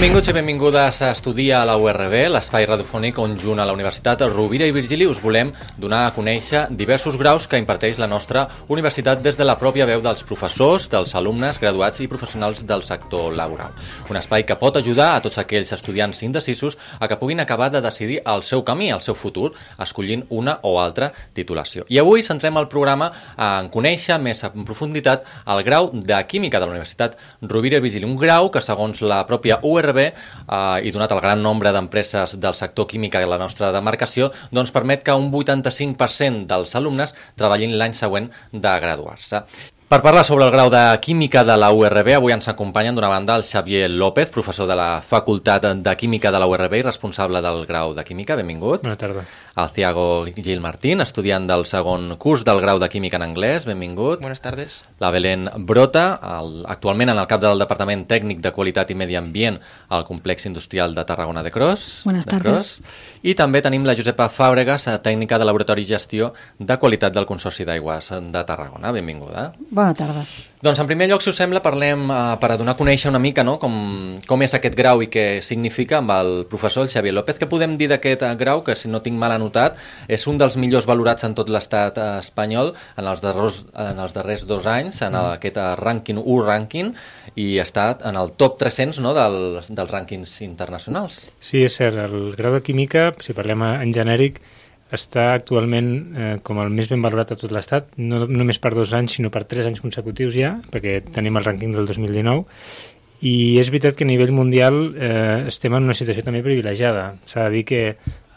Benvinguts i benvingudes a estudiar a la URB, l'espai radiofònic on junt a la Universitat Rovira i Virgili us volem donar a conèixer diversos graus que imparteix la nostra universitat des de la pròpia veu dels professors, dels alumnes, graduats i professionals del sector laboral. Un espai que pot ajudar a tots aquells estudiants indecisos a que puguin acabar de decidir el seu camí, el seu futur, escollint una o altra titulació. I avui centrem el programa en conèixer més en profunditat el grau de Química de la Universitat Rovira i Virgili, un grau que segons la pròpia URB URB eh, i donat el gran nombre d'empreses del sector químic a la nostra demarcació, doncs permet que un 85% dels alumnes treballin l'any següent de graduar-se. Per parlar sobre el grau de Química de la URB, avui ens acompanyen d'una banda el Xavier López, professor de la Facultat de Química de la URB i responsable del grau de Química. Benvingut. Bona tarda el Thiago Gil Martín, estudiant del segon curs del grau de Química en anglès, benvingut. Buenas tardes. La Belén Brota, el, actualment en el cap del Departament Tècnic de Qualitat i Medi Ambient al Complex Industrial de Tarragona de Cros. Buenas de tardes. Cros. I també tenim la Josepa Fàbregas, tècnica de Laboratori i Gestió de Qualitat del Consorci d'Aigües de Tarragona. Benvinguda. Bona tarda. Doncs en primer lloc, si us sembla, parlem eh, per a donar a conèixer una mica no, com, com és aquest grau i què significa amb el professor el Xavier López. Què podem dir d'aquest eh, grau, que si no tinc mal anotat, és un dels millors valorats en tot l'estat eh, espanyol en els, darrers, en els darrers dos anys, en el, aquest eh, rànquing 1 rànquing, i ha estat en el top 300 no, del, dels rànquings internacionals. Sí, és cert. El grau de química, si parlem en genèric, està actualment eh, com el més ben valorat a tot l'estat, no només per dos anys, sinó per tres anys consecutius ja, perquè tenim el rànquing del 2019, i és veritat que a nivell mundial eh, estem en una situació també privilegiada. S'ha de dir que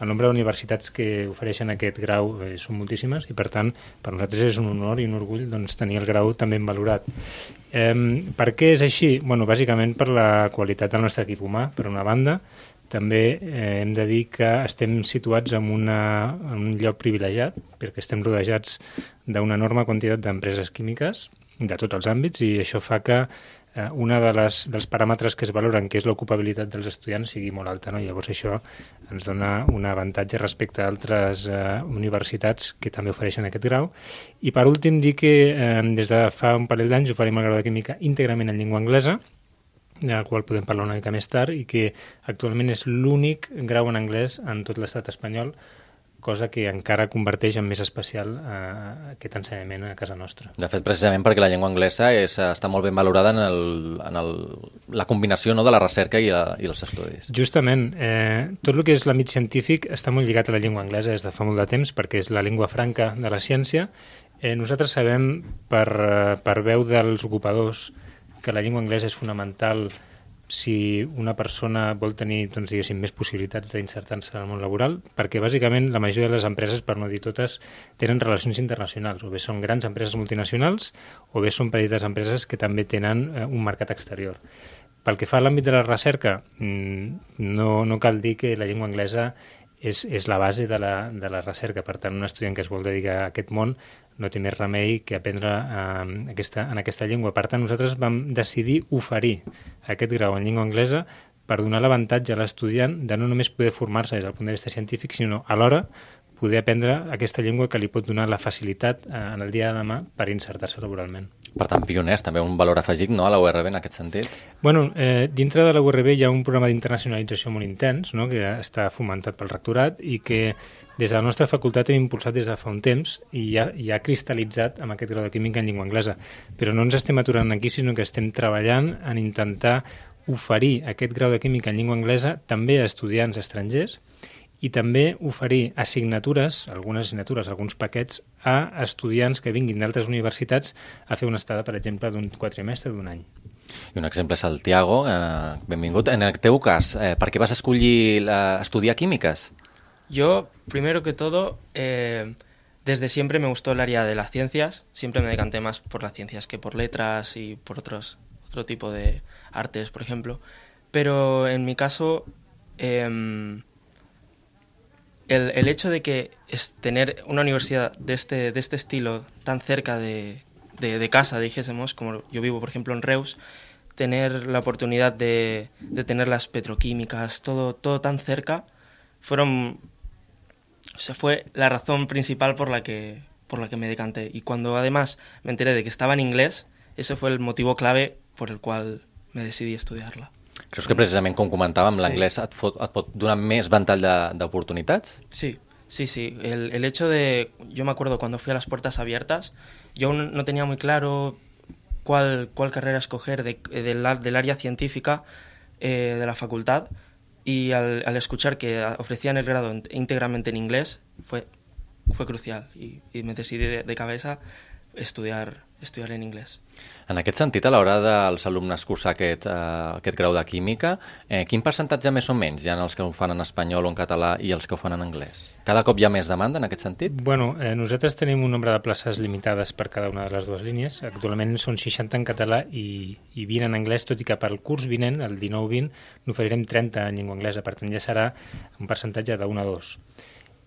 el nombre d'universitats que ofereixen aquest grau eh, són moltíssimes i per tant per nosaltres és un honor i un orgull doncs, tenir el grau també ben valorat. Eh, per què és així? Bueno, bàsicament per la qualitat del nostre equip humà, per una banda, també eh, hem de dir que estem situats en, una, en un lloc privilegiat perquè estem rodejats d'una enorme quantitat d'empreses químiques de tots els àmbits i això fa que eh, una de les, dels paràmetres que es valoren, que és l'ocupabilitat dels estudiants, sigui molt alta. No? Llavors això ens dona un avantatge respecte a altres eh, universitats que també ofereixen aquest grau. I per últim dir que eh, des de fa un parell d'anys oferim el grau de química íntegrament en llengua anglesa, del qual podem parlar una mica més tard, i que actualment és l'únic grau en anglès en tot l'estat espanyol, cosa que encara converteix en més especial eh, aquest ensenyament a casa nostra. De fet, precisament perquè la llengua anglesa és, està molt ben valorada en, el, en el, la combinació no, de la recerca i, la, i els estudis. Justament. Eh, tot el que és l'àmbit científic està molt lligat a la llengua anglesa des de fa molt de temps perquè és la llengua franca de la ciència. Eh, nosaltres sabem per, eh, per veu dels ocupadors que la llengua anglesa és fonamental si una persona vol tenir doncs, diguéssim, més possibilitats d'insertar-se en el món laboral, perquè bàsicament la majoria de les empreses, per no dir totes, tenen relacions internacionals, o bé són grans empreses multinacionals o bé són petites empreses que també tenen eh, un mercat exterior. Pel que fa a l'àmbit de la recerca, mm, no, no cal dir que la llengua anglesa és, és la base de la, de la recerca. Per tant, un estudiant que es vol dedicar a aquest món no té més remei que aprendre eh, aquesta, en aquesta llengua. Per tant, nosaltres vam decidir oferir aquest grau en llengua anglesa per donar l'avantatge a l'estudiant de no només poder formar-se des del punt de vista científic, sinó alhora poder aprendre aquesta llengua que li pot donar la facilitat eh, en el dia de demà per insertar-se laboralment. Per tant, pioners, també un valor afegit no, a la URB en aquest sentit. Bueno, eh, dintre de la URB hi ha un programa d'internacionalització molt intens, no?, que està fomentat pel rectorat i que des de la nostra facultat hem impulsat des de fa un temps i ja, ja ha cristal·litzat amb aquest grau de química en llengua anglesa. Però no ens estem aturant aquí, sinó que estem treballant en intentar oferir aquest grau de química en llengua anglesa també a estudiants estrangers i també oferir assignatures, algunes assignatures, alguns paquets, a estudiants que vinguin d'altres universitats a fer una estada, per exemple, d'un quatrimestre d'un any. I un exemple és el Tiago, eh, benvingut. En el teu cas, eh, per què vas escollir la, estudiar químiques? Yo, primero que todo, eh, desde siempre me gustó el área de las ciencias. Siempre me decanté más por las ciencias que por letras y por otros, otro tipo de artes, por ejemplo. Pero en mi caso, eh, el, el, hecho de que tener una universidad de este, de este estilo tan cerca de, de, de, casa, dijésemos, como yo vivo, por ejemplo, en Reus, tener la oportunidad de, de tener las petroquímicas, todo, todo tan cerca, fueron. O sea, fue la razón principal por la que, por la que me decanté. Y cuando además me enteré de que estaba en inglés, ese fue el motivo clave por el cual me decidí estudiarla. Creus que precisament, com comentàvem, Sí. l'anglès et, fot, et pot donar més ventall de- d'oportunitats? Sí, sí, sí. El, el hecho de... Yo me acuerdo cuando fui a las puertas abiertas, yo aún no tenía muy claro cuál, cuál carrera escoger de- del, a- del área científica eh, de la facultad y al, al escuchar que ofrecían el grado en- íntegramente en inglés fue, fue crucial y, y me decidí de, de cabeza estudiar, estudiar en inglés. En aquest sentit, a l'hora dels alumnes cursar aquest, eh, aquest grau de química, eh, quin percentatge més o menys hi ha els que ho fan en espanyol o en català i els que ho fan en anglès? Cada cop hi ha més demanda en aquest sentit? Bueno, eh, nosaltres tenim un nombre de places limitades per cada una de les dues línies. Actualment són 60 en català i, i 20 en anglès, tot i que pel curs vinent, el 19-20, n'oferirem 30 en llengua anglesa. Per tant, ja serà un percentatge de 1 a 2.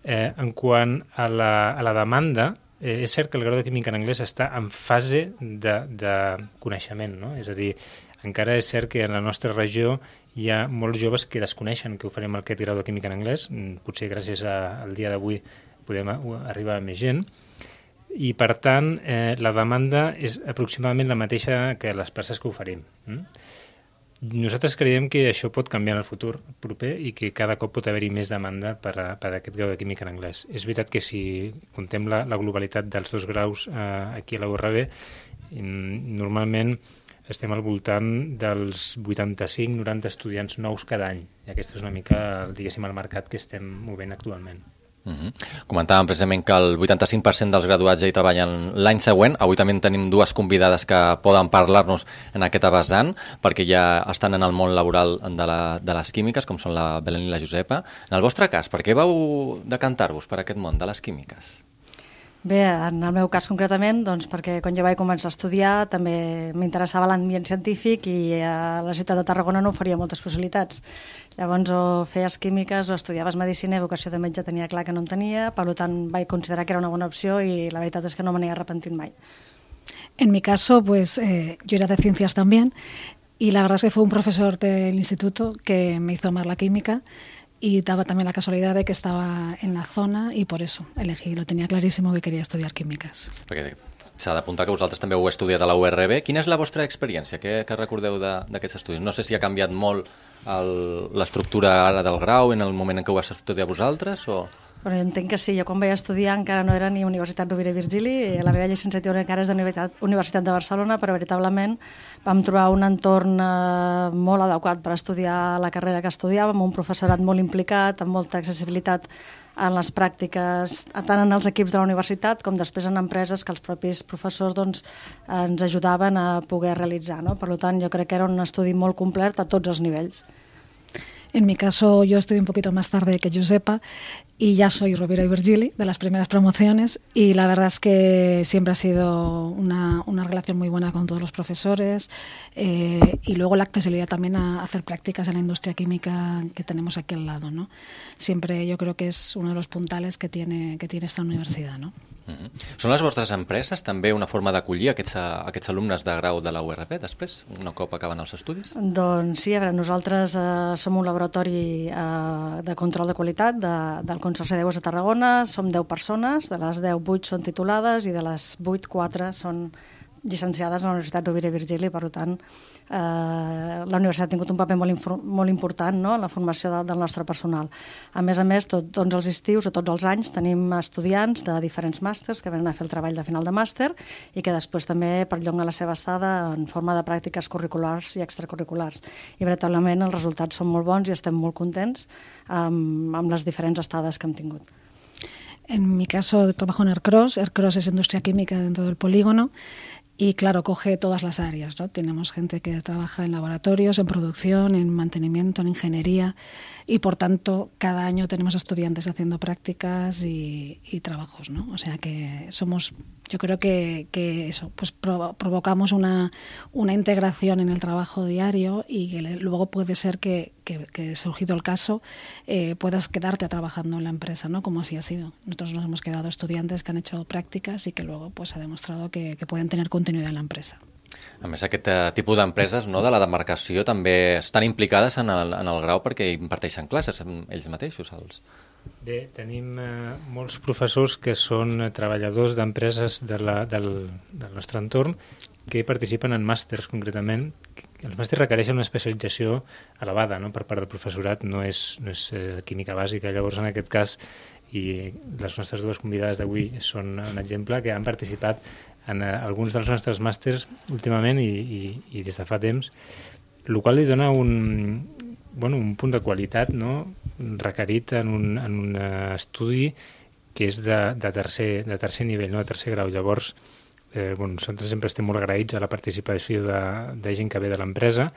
Eh, en quant a la, a la demanda, eh, és cert que el grau de química en anglès està en fase de, de coneixement, no? És a dir, encara és cert que en la nostra regió hi ha molts joves que desconeixen que oferim aquest grau de química en anglès. Mm, Potser gràcies a, al dia d'avui podem a, arribar a més gent. I, per tant, eh, la demanda és aproximadament la mateixa que les places que oferim. Mm? Nosaltres creiem que això pot canviar en el futur proper i que cada cop pot haver-hi més demanda per, a, per a aquest grau de química en anglès. És veritat que si contem la, la globalitat dels dos graus eh, aquí a la URB, mm, normalment estem al voltant dels 85-90 estudiants nous cada any. I aquest és una mica, diguéssim, el mercat que estem movent actualment. Uh -huh. Comentàvem precisament que el 85% dels graduats ja hi treballen l'any següent. Avui també en tenim dues convidades que poden parlar-nos en aquest vessant, perquè ja estan en el món laboral de, la, de les químiques, com són la Belén i la Josepa. En el vostre cas, per què vau decantar-vos per aquest món de les químiques? Bé, en el meu cas concretament, doncs perquè quan jo vaig començar a estudiar també m'interessava l'ambient científic i a la ciutat de Tarragona no oferia moltes possibilitats. Llavors o feies químiques o estudiaves medicina i vocació de metge tenia clar que no en tenia, per tant vaig considerar que era una bona opció i la veritat és que no me n'he arrepentit mai. En mi caso, pues eh, yo era de ciencias también y la verdad es que fue un profesor del instituto que me hizo amar la química y daba también la casualidad de que estaba en la zona y por eso elegí, lo tenía clarísimo que quería estudiar químicas. Perquè s'ha d'apuntar que vosaltres també heu estudiat a la URB. Quina és la vostra experiència? Què, què recordeu de- d'aquests estudis? No sé si ha canviat molt l'estructura ara del grau en el moment en què ho vas estudiar vosaltres o... Però jo entenc que sí, jo quan vaig estudiar encara no era ni Universitat Rovira i Virgili, la meva llicenciatura encara és de Universitat, Universitat de Barcelona, però veritablement vam trobar un entorn eh, molt adequat per estudiar la carrera que estudiàvem, un professorat molt implicat, amb molta accessibilitat en les pràctiques, tant en els equips de la universitat com després en empreses que els propis professors doncs, ens ajudaven a poder realitzar. No? Per tant, jo crec que era un estudi molt complet a tots els nivells. En mi caso, yo estudié un poquito más tarde que Giuseppa y ya soy Rovira y Virgili de las primeras promociones y la verdad es que siempre ha sido una, una relación muy buena con todos los profesores eh, y luego la accesibilidad también a hacer prácticas en la industria química que tenemos aquí al lado, ¿no? Siempre yo creo que es uno de los puntales que tiene, que tiene esta universidad, ¿no? Uh -huh. Són les vostres empreses també una forma d'acollir aquests, a- aquests alumnes de grau de la URB després, un cop acaben els estudis? Doncs sí, a veure, nosaltres eh, som un laboratori eh, de control de qualitat de, del Consorci d'Aigües de Tarragona, som 10 persones, de les 10, 8 són titulades i de les 8, 4 són llicenciades a la Universitat Rovira i Virgili, per tant, la universitat ha tingut un paper molt, molt important no? en la formació de, del nostre personal. A més a més, tot, tots els estius o tots els anys tenim estudiants de diferents màsters que venen a fer el treball de final de màster i que després també perllonga la seva estada en forma de pràctiques curriculars i extracurriculars. I veritablement els resultats són molt bons i estem molt contents amb, amb les diferents estades que hem tingut. En mi caso trabajo en Aircross. Aircross es industria química dentro del polígono y claro, coge todas las áreas. ¿no? Tenemos gente que trabaja en laboratorios, en producción, en mantenimiento, en ingeniería y por tanto cada año tenemos estudiantes haciendo prácticas y, trabajos. ¿no? O sea que somos, yo creo que, que eso, pues provo- provocamos una, una integración en el trabajo diario y que luego puede ser que, que, surgido el caso eh, puedas quedarte trabajando en la empresa, ¿no? Como así ha sido. Nosotros nos hemos quedado estudiantes que han hecho prácticas y que luego pues ha demostrado que, pueden tener continuidad en la empresa. A més, aquest eh, tipus d'empreses no, de la demarcació també estan implicades en el, en el grau perquè imparteixen classes ells mateixos. Els... Bé, tenim eh, molts professors que són eh, treballadors d'empreses de la, del, del nostre entorn que participen en màsters concretament. Els màsters requereixen una especialització elevada no? per part del professorat, no és, no és eh, química bàsica. Llavors, en aquest cas, i les nostres dues convidades d'avui són un exemple que han participat en eh, alguns dels nostres màsters últimament i, i, i des de fa temps, el qual li dona un, bueno, un punt de qualitat no? requerit en un, en un estudi que és de, de, tercer, de tercer nivell, no? de tercer grau. Llavors, eh, bueno, nosaltres sempre estem molt agraïts a la participació de, de gent que ve de l'empresa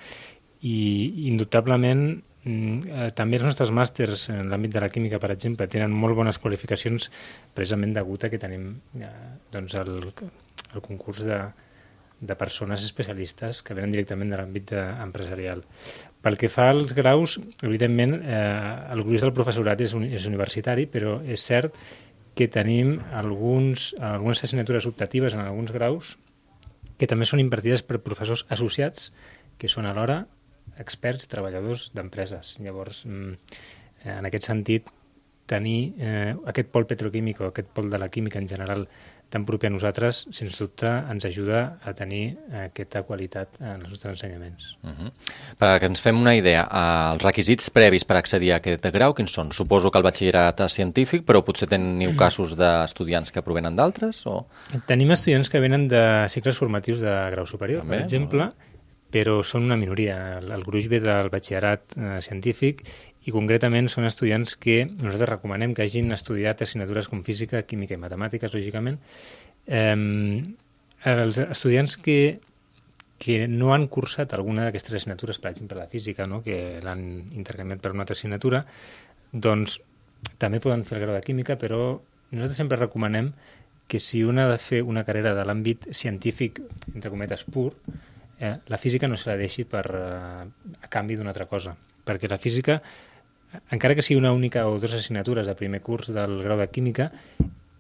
i indubtablement mm, eh, també els nostres màsters en l'àmbit de la química, per exemple, tenen molt bones qualificacions precisament degut a que tenim eh, doncs el, el concurs de, de persones especialistes que venen directament de l'àmbit empresarial. Pel que fa als graus, evidentment, eh, el gruix del professorat és, un, és universitari, però és cert que tenim alguns, algunes assignatures optatives en alguns graus que també són impartides per professors associats, que són alhora experts treballadors d'empreses. Llavors, mm, en aquest sentit, tenir eh, aquest pol petroquímic o aquest pol de la química en general tan propi a nosaltres, sens dubte, ens ajuda a tenir aquesta qualitat en els nostres ensenyaments. Uh -huh. Perquè ens fem una idea, els requisits previs per accedir a aquest grau, quins són? Suposo que el batxillerat és científic, però potser teniu casos d'estudiants que provenen d'altres? O... Tenim estudiants que venen de cicles formatius de grau superior, També? per exemple, però són una minoria. El, el gruix ve del batxillerat eh, científic i concretament són estudiants que nosaltres recomanem que hagin estudiat assignatures com física, química i matemàtiques, lògicament. Eh, els estudiants que, que no han cursat alguna d'aquestes assignatures, per exemple la física, no? que l'han intercanviat per una altra assignatura, doncs també poden fer el grau de química, però nosaltres sempre recomanem que si un ha de fer una carrera de l'àmbit científic, entre cometes, pur, eh, la física no se la deixi per, eh, a canvi d'una altra cosa, perquè la física encara que sigui una única o dues assignatures de primer curs del grau de química,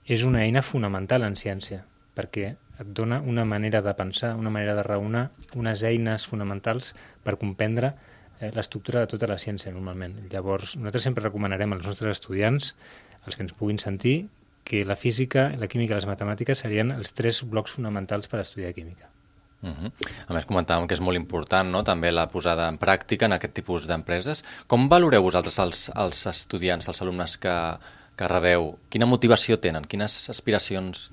és una eina fonamental en ciència, perquè et dona una manera de pensar, una manera de raonar, unes eines fonamentals per comprendre eh, l'estructura de tota la ciència, normalment. Llavors, nosaltres sempre recomanarem als nostres estudiants, els que ens puguin sentir, que la física, la química i les matemàtiques serien els tres blocs fonamentals per estudiar química. Uh -huh. A més, comentàvem que és molt important no? també la posada en pràctica en aquest tipus d'empreses. Com valoreu vosaltres els, els estudiants, els alumnes que, que rebeu? Quina motivació tenen? Quines aspiracions?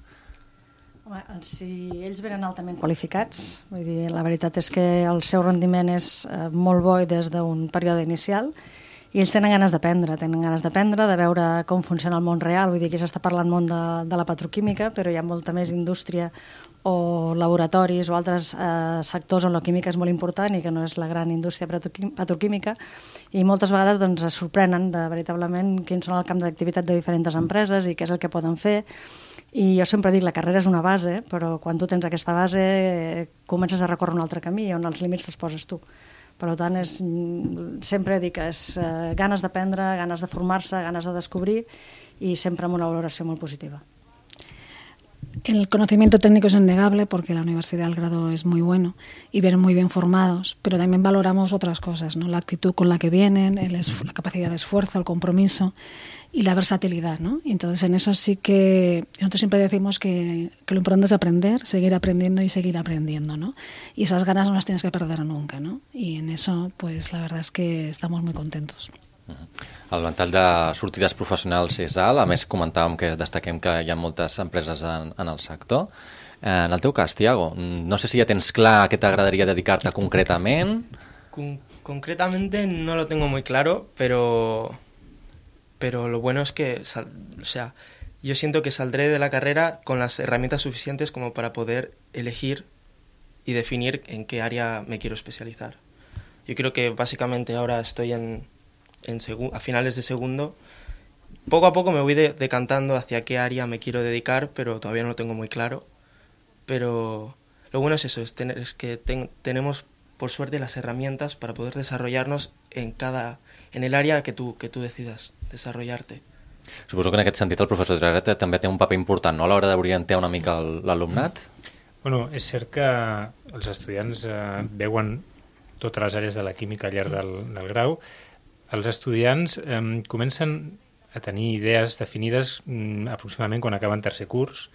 Home, si ells venen altament qualificats, vull dir, la veritat és que el seu rendiment és eh, molt bo des d'un període inicial i ells tenen ganes d'aprendre, tenen ganes d'aprendre, de veure com funciona el món real, vull dir que s'està parlant molt de, de la petroquímica, però hi ha molta més indústria o laboratoris o altres eh, sectors on la química és molt important i que no és la gran indústria petroquímica i moltes vegades doncs, es sorprenen de veritablement quins són el camp d'activitat de diferents empreses i què és el que poden fer i jo sempre dic, la carrera és una base, però quan tu tens aquesta base eh, comences a recórrer un altre camí on els límits els poses tu. Per tant, és, mm, sempre dic que és eh, ganes d'aprendre, ganes de formar-se, ganes de descobrir i sempre amb una valoració molt positiva. El conocimiento técnico es innegable porque la universidad del grado es muy bueno y vienen muy bien formados, pero también valoramos otras cosas, ¿no? la actitud con la que vienen, el la capacidad de esfuerzo, el compromiso y la versatilidad. ¿no? Y entonces en eso sí que nosotros siempre decimos que, que, lo importante es aprender, seguir aprendiendo y seguir aprendiendo. ¿no? Y esas ganas no las tienes que perder nunca. ¿no? Y en eso pues la verdad es que estamos muy contentos. El ventall de sortides professionals és alt, a més comentàvem que destaquem que hi ha moltes empreses en, en el sector. Eh, en el teu cas, Tiago, no sé si ja tens clar a què t'agradaria dedicar-te concretament. Con concretamente no lo tengo muy claro, pero, pero lo bueno es que, o sea, yo siento que saldré de la carrera con las herramientas suficientes como para poder elegir y definir en qué área me quiero especializar. Yo creo que básicamente ahora estoy en, en a finales de segundo. Poco a poco me voy decantando hacia qué área me quiero dedicar, pero todavía no lo tengo muy claro. Pero lo bueno es eso, es, tener, es que tenemos por suerte las herramientas para poder desarrollarnos en cada en el área que tú, que tú decidas desarrollarte. Suposo que en aquest sentit el professor Dragata també té un paper important no? a l'hora d'orientar una mica l'alumnat. Bueno, és cert que els estudiants eh, veuen totes les àrees de la química al llarg del, del grau, els estudiants eh, comencen a tenir idees definides mm, aproximadament quan acaben tercer curs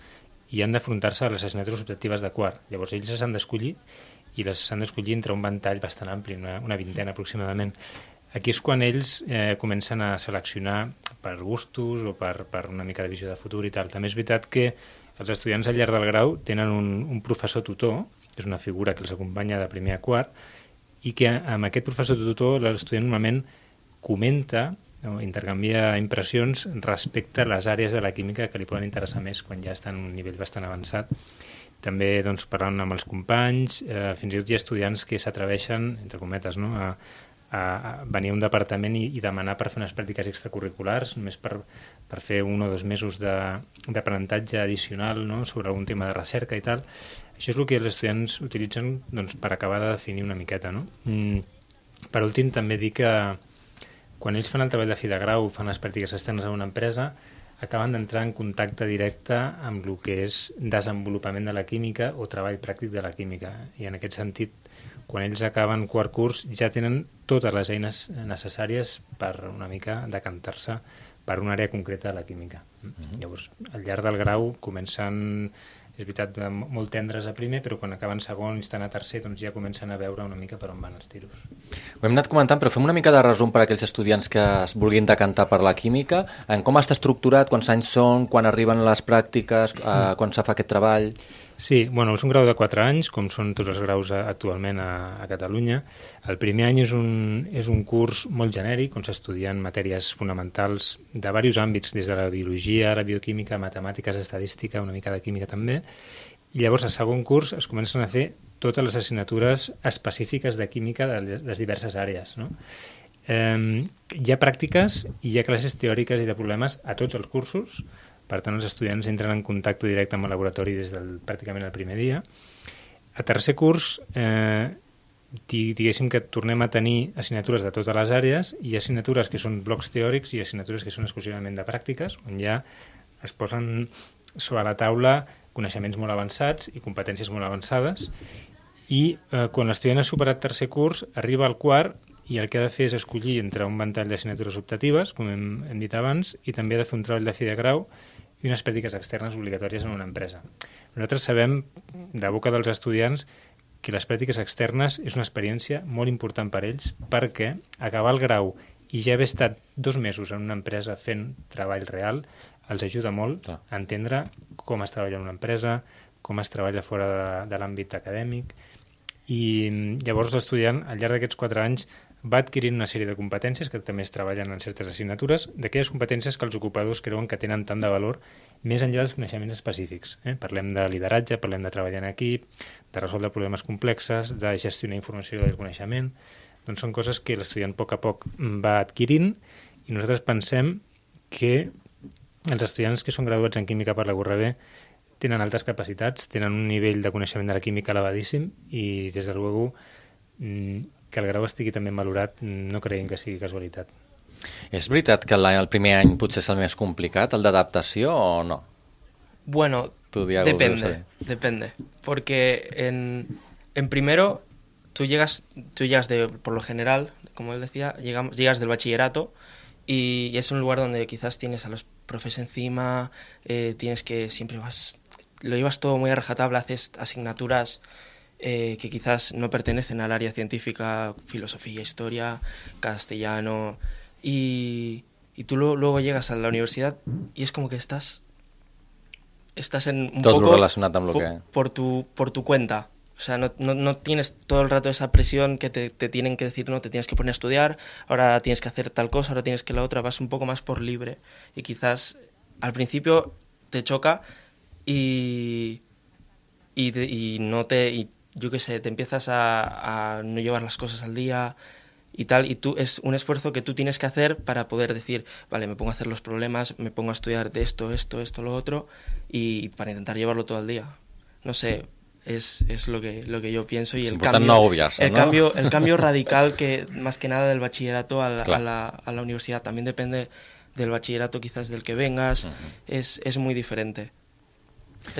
i han d'afrontar-se a les assignatures optatives de quart. Llavors ells s'han d'escollir i les s'han d'escollir entre un ventall bastant ampli, una, una vintena aproximadament. Aquí és quan ells eh, comencen a seleccionar per gustos o per, per una mica de visió de futur i tal. També és veritat que els estudiants al llarg del grau tenen un, un professor tutor, que és una figura que els acompanya de primer a quart, i que amb aquest professor tutor l'estudiant normalment comenta o intercanvia impressions respecte a les àrees de la química que li poden interessar més quan ja està en un nivell bastant avançat també doncs, parlant amb els companys, eh, fins i tot hi ha estudiants que s'atreveixen, entre cometes, no? a, a, venir a un departament i, i demanar per fer unes pràctiques extracurriculars, només per, per fer un o dos mesos d'aprenentatge addicional no? sobre algun tema de recerca i tal. Això és el que els estudiants utilitzen doncs, per acabar de definir una miqueta. No? Mm. Per últim, també dir que quan ells fan el treball de fi de grau, fan les pràctiques externes a una empresa, acaben d'entrar en contacte directe amb el que és desenvolupament de la química o treball pràctic de la química. I en aquest sentit, quan ells acaben quart curs, ja tenen totes les eines necessàries per una mica decantar-se per una àrea concreta de la química. Mm -hmm. Llavors, al llarg del grau comencen és veritat, molt tendres a primer, però quan acaben segon i estan a tercer, doncs ja comencen a veure una mica per on van els tiros. Ho hem anat comentant, però fem una mica de resum per a aquells estudiants que es vulguin decantar per la química. En com està estructurat, quants anys són, quan arriben les pràctiques, eh, quan se fa aquest treball... Sí, bueno, és un grau de 4 anys, com són tots els graus actualment a, a Catalunya. El primer any és un, és un curs molt genèric, on s'estudien matèries fonamentals de diversos àmbits, des de la biologia, la bioquímica, matemàtiques, estadística, una mica de química també. I llavors, al segon curs, es comencen a fer totes les assignatures específiques de química de les diverses àrees. No? Eh, hi ha pràctiques i hi ha classes teòriques i de problemes a tots els cursos, per tant, els estudiants entren en contacte directe amb el laboratori des del pràcticament el primer dia. A tercer curs, eh, diguéssim que tornem a tenir assignatures de totes les àrees i assignatures que són blocs teòrics i assignatures que són exclusivament de pràctiques, on ja es posen sobre la taula coneixements molt avançats i competències molt avançades i eh, quan l'estudiant ha superat tercer curs arriba al quart i el que ha de fer és escollir entre un ventall d'assignatures optatives, com hem, hem dit abans, i també ha de fer un treball de fi de grau i unes pràctiques externes obligatòries en una empresa. Nosaltres sabem, de boca dels estudiants, que les pràctiques externes és una experiència molt important per ells perquè acabar el grau i ja haver estat dos mesos en una empresa fent treball real els ajuda molt a entendre com es treballa en una empresa, com es treballa fora de, de l'àmbit acadèmic i llavors l'estudiant al llarg d'aquests quatre anys va adquirint una sèrie de competències que també es treballen en certes assignatures, d'aquelles competències que els ocupadors creuen que tenen tant de valor més enllà dels coneixements específics. Eh? Parlem de lideratge, parlem de treballar en equip, de resoldre problemes complexes, de gestionar informació del coneixement... Doncs són coses que l'estudiant a poc a poc va adquirint i nosaltres pensem que els estudiants que són graduats en química per la URB tenen altes capacitats, tenen un nivell de coneixement de la química elevadíssim i, des de luego, mm, que el grau estigui també valorat no creiem que sigui casualitat. És veritat que el primer any potser és el més complicat, el d'adaptació, o no? Bueno, tu, Diago, depende, depende. Porque en, en primero tú llegas, tú llegas de, por lo general, como él decía, llegamos, llegas del bachillerato y es un lugar donde quizás tienes a los profes encima, eh, tienes que siempre vas, lo llevas todo muy a rajatabla, haces asignaturas eh, que quizás no pertenecen al área científica, filosofía, historia, castellano, y, y tú lo, luego llegas a la universidad y es como que estás estás en un Tot poco relacionat amb lo por, que... por, tu, por tu cuenta. O sea, no, no, no tienes todo el rato esa presión que te, te, tienen que decir, no, te tienes que poner a estudiar, ahora tienes que hacer tal cosa, ahora tienes que la otra, vas un poco más por libre. Y quizás al principio te choca y, y, te, y no te... Y yo qué sé, te empiezas a, a, no llevar las cosas al día y tal, y tú es un esfuerzo que tú tienes que hacer para poder decir, vale, me pongo a hacer los problemas, me pongo a estudiar de esto, esto, esto, lo otro, y para intentar llevarlo todo el día. No sé, es, es lo, que, lo que yo pienso y es el cambio, no obviarse, el, ¿no? cambio, el cambio radical que más que nada del bachillerato a la, a la, a la universidad también depende del bachillerato quizás del que vengas, uh -huh. es, es muy diferente.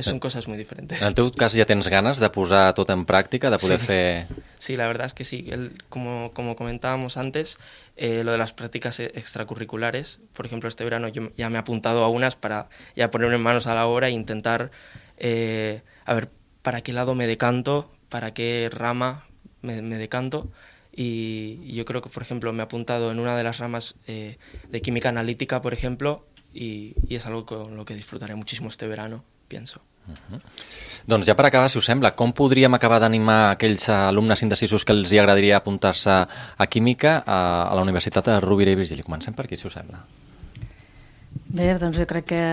Son cosas muy diferentes. En el teu cas ja tens ganes de posar tot en práctica, de poder sí. fer... Sí, la verdad es que sí. El, como, como comentábamos antes, eh, lo de las prácticas extracurriculares, por ejemplo, este verano yo ya me he apuntado a unas para ya ponerme manos a la obra e intentar eh, a ver para qué lado me decanto, para qué rama me, decanto. Y, yo creo que, por ejemplo, me he apuntado en una de las ramas eh, de química analítica, por ejemplo, y, y es algo con lo que disfrutaré muchísimo este verano, pienso. Uh -huh. Doncs ja per acabar, si us sembla, com podríem acabar d'animar aquells alumnes indecisos que els hi agradaria apuntar-se a Química a, a la Universitat de Rovira i Virgili? Comencem per aquí, si us sembla. Bé, doncs jo crec que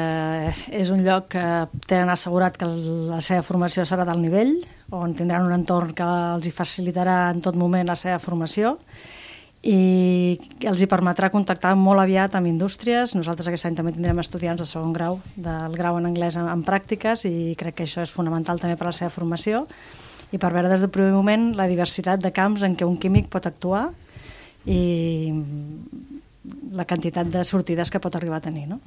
és un lloc que tenen assegurat que la seva formació serà del nivell, on tindran un entorn que els hi facilitarà en tot moment la seva formació i els hi permetrà contactar molt aviat amb indústries. Nosaltres aquest any també tindrem estudiants de segon grau, del grau en anglès en, en pràctiques i crec que això és fonamental també per a la seva formació i per veure des del primer moment la diversitat de camps en què un químic pot actuar i la quantitat de sortides que pot arribar a tenir, no?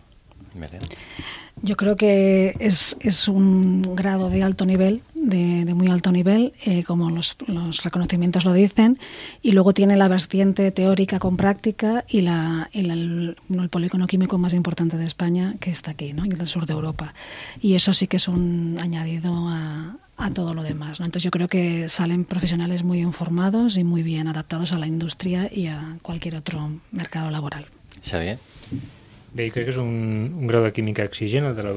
Yo creo que es, es un grado de alto nivel, de, de muy alto nivel, eh, como los, los, reconocimientos lo dicen, y luego tiene la vertiente teórica con práctica y, la, y la, el, el, polígono químico más importante de España, que está aquí, ¿no? y del sur de Europa. Y eso sí que es un añadido a, a todo lo demás. ¿no? Entonces yo creo que salen profesionales muy informados y muy bien adaptados a la industria y a cualquier otro mercado laboral. Xavier? Bé, crec que és un, un grau de química exigent, el de la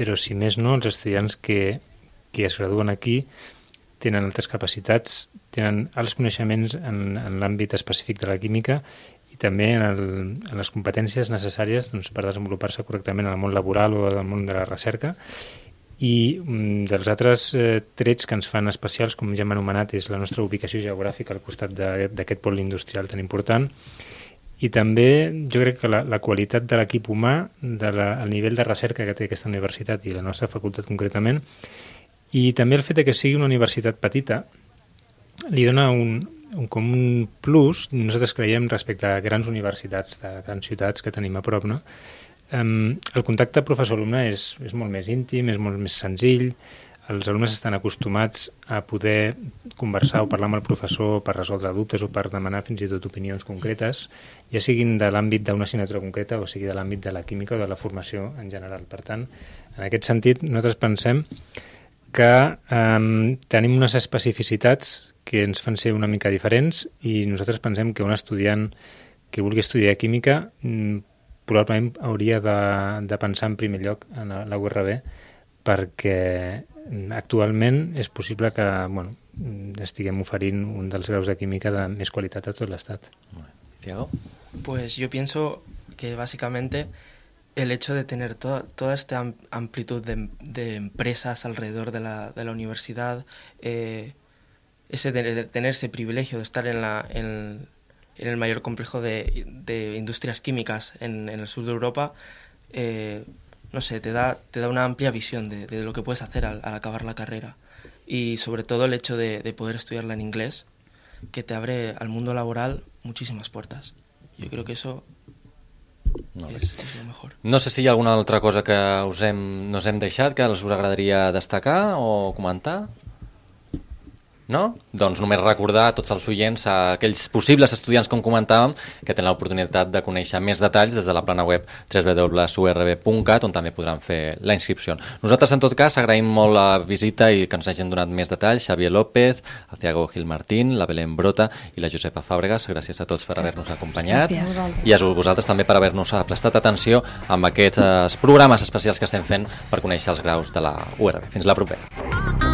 però si més no, els estudiants que, que es graduen aquí tenen altres capacitats, tenen alts coneixements en, en l'àmbit específic de la química i també en, el, en les competències necessàries doncs, per desenvolupar-se correctament en el món laboral o en el món de la recerca. I um, dels altres eh, trets que ens fan especials, com ja hem anomenat, és la nostra ubicació geogràfica al costat d'aquest pol industrial tan important i també jo crec que la, la qualitat de l'equip humà, de la, el nivell de recerca que té aquesta universitat i la nostra facultat concretament, i també el fet que sigui una universitat petita li dona un, un, com un plus, nosaltres creiem, respecte a grans universitats de grans ciutats que tenim a prop, no? Um, el contacte professor-alumne és, és molt més íntim, és molt més senzill, els alumnes estan acostumats a poder conversar o parlar amb el professor per resoldre dubtes o per demanar fins i tot opinions concretes, ja siguin de l'àmbit d'una assignatura concreta o sigui de l'àmbit de la química o de la formació en general. Per tant, en aquest sentit, nosaltres pensem que eh, tenim unes especificitats que ens fan ser una mica diferents i nosaltres pensem que un estudiant que vulgui estudiar química mm, probablement hauria de, de pensar en primer lloc en la URB perquè actualment és possible que bueno, estiguem oferint un dels graus de química de més qualitat a tot l'estat. Tiago? Pues yo pienso que básicamente el hecho de tener toda, toda esta amplitud de, de, empresas alrededor de la, de la universidad, eh, ese de, de, tener ese privilegio de estar en, la, en, en el mayor complejo de, de industrias químicas en, en, el sur de Europa, eh, no sé, te da, te da una amplia visión de, de lo que puedes hacer al, al, acabar la carrera. Y sobre todo el hecho de, de, poder estudiarla en inglés, que te abre al mundo laboral muchísimas puertas. Yo creo que eso no, és, és lo mejor. No sé si hi ha alguna altra cosa que us hem, nos hem deixat que us agradaria destacar o comentar. No? Doncs només recordar a tots els oients, a aquells possibles estudiants, com comentàvem, que tenen l'oportunitat de conèixer més detalls des de la plana web www.urb.cat, on també podran fer la inscripció. Nosaltres, en tot cas, agraïm molt la visita i que ens hagin donat més detalls. Xavier López, el Thiago Gil Martín, la Belén Brota i la Josepa Fàbregas. Gràcies a tots per haver-nos acompanyat. Gràcies. I a vosaltres també per haver-nos prestat atenció amb aquests programes especials que estem fent per conèixer els graus de la URB. Fins la propera.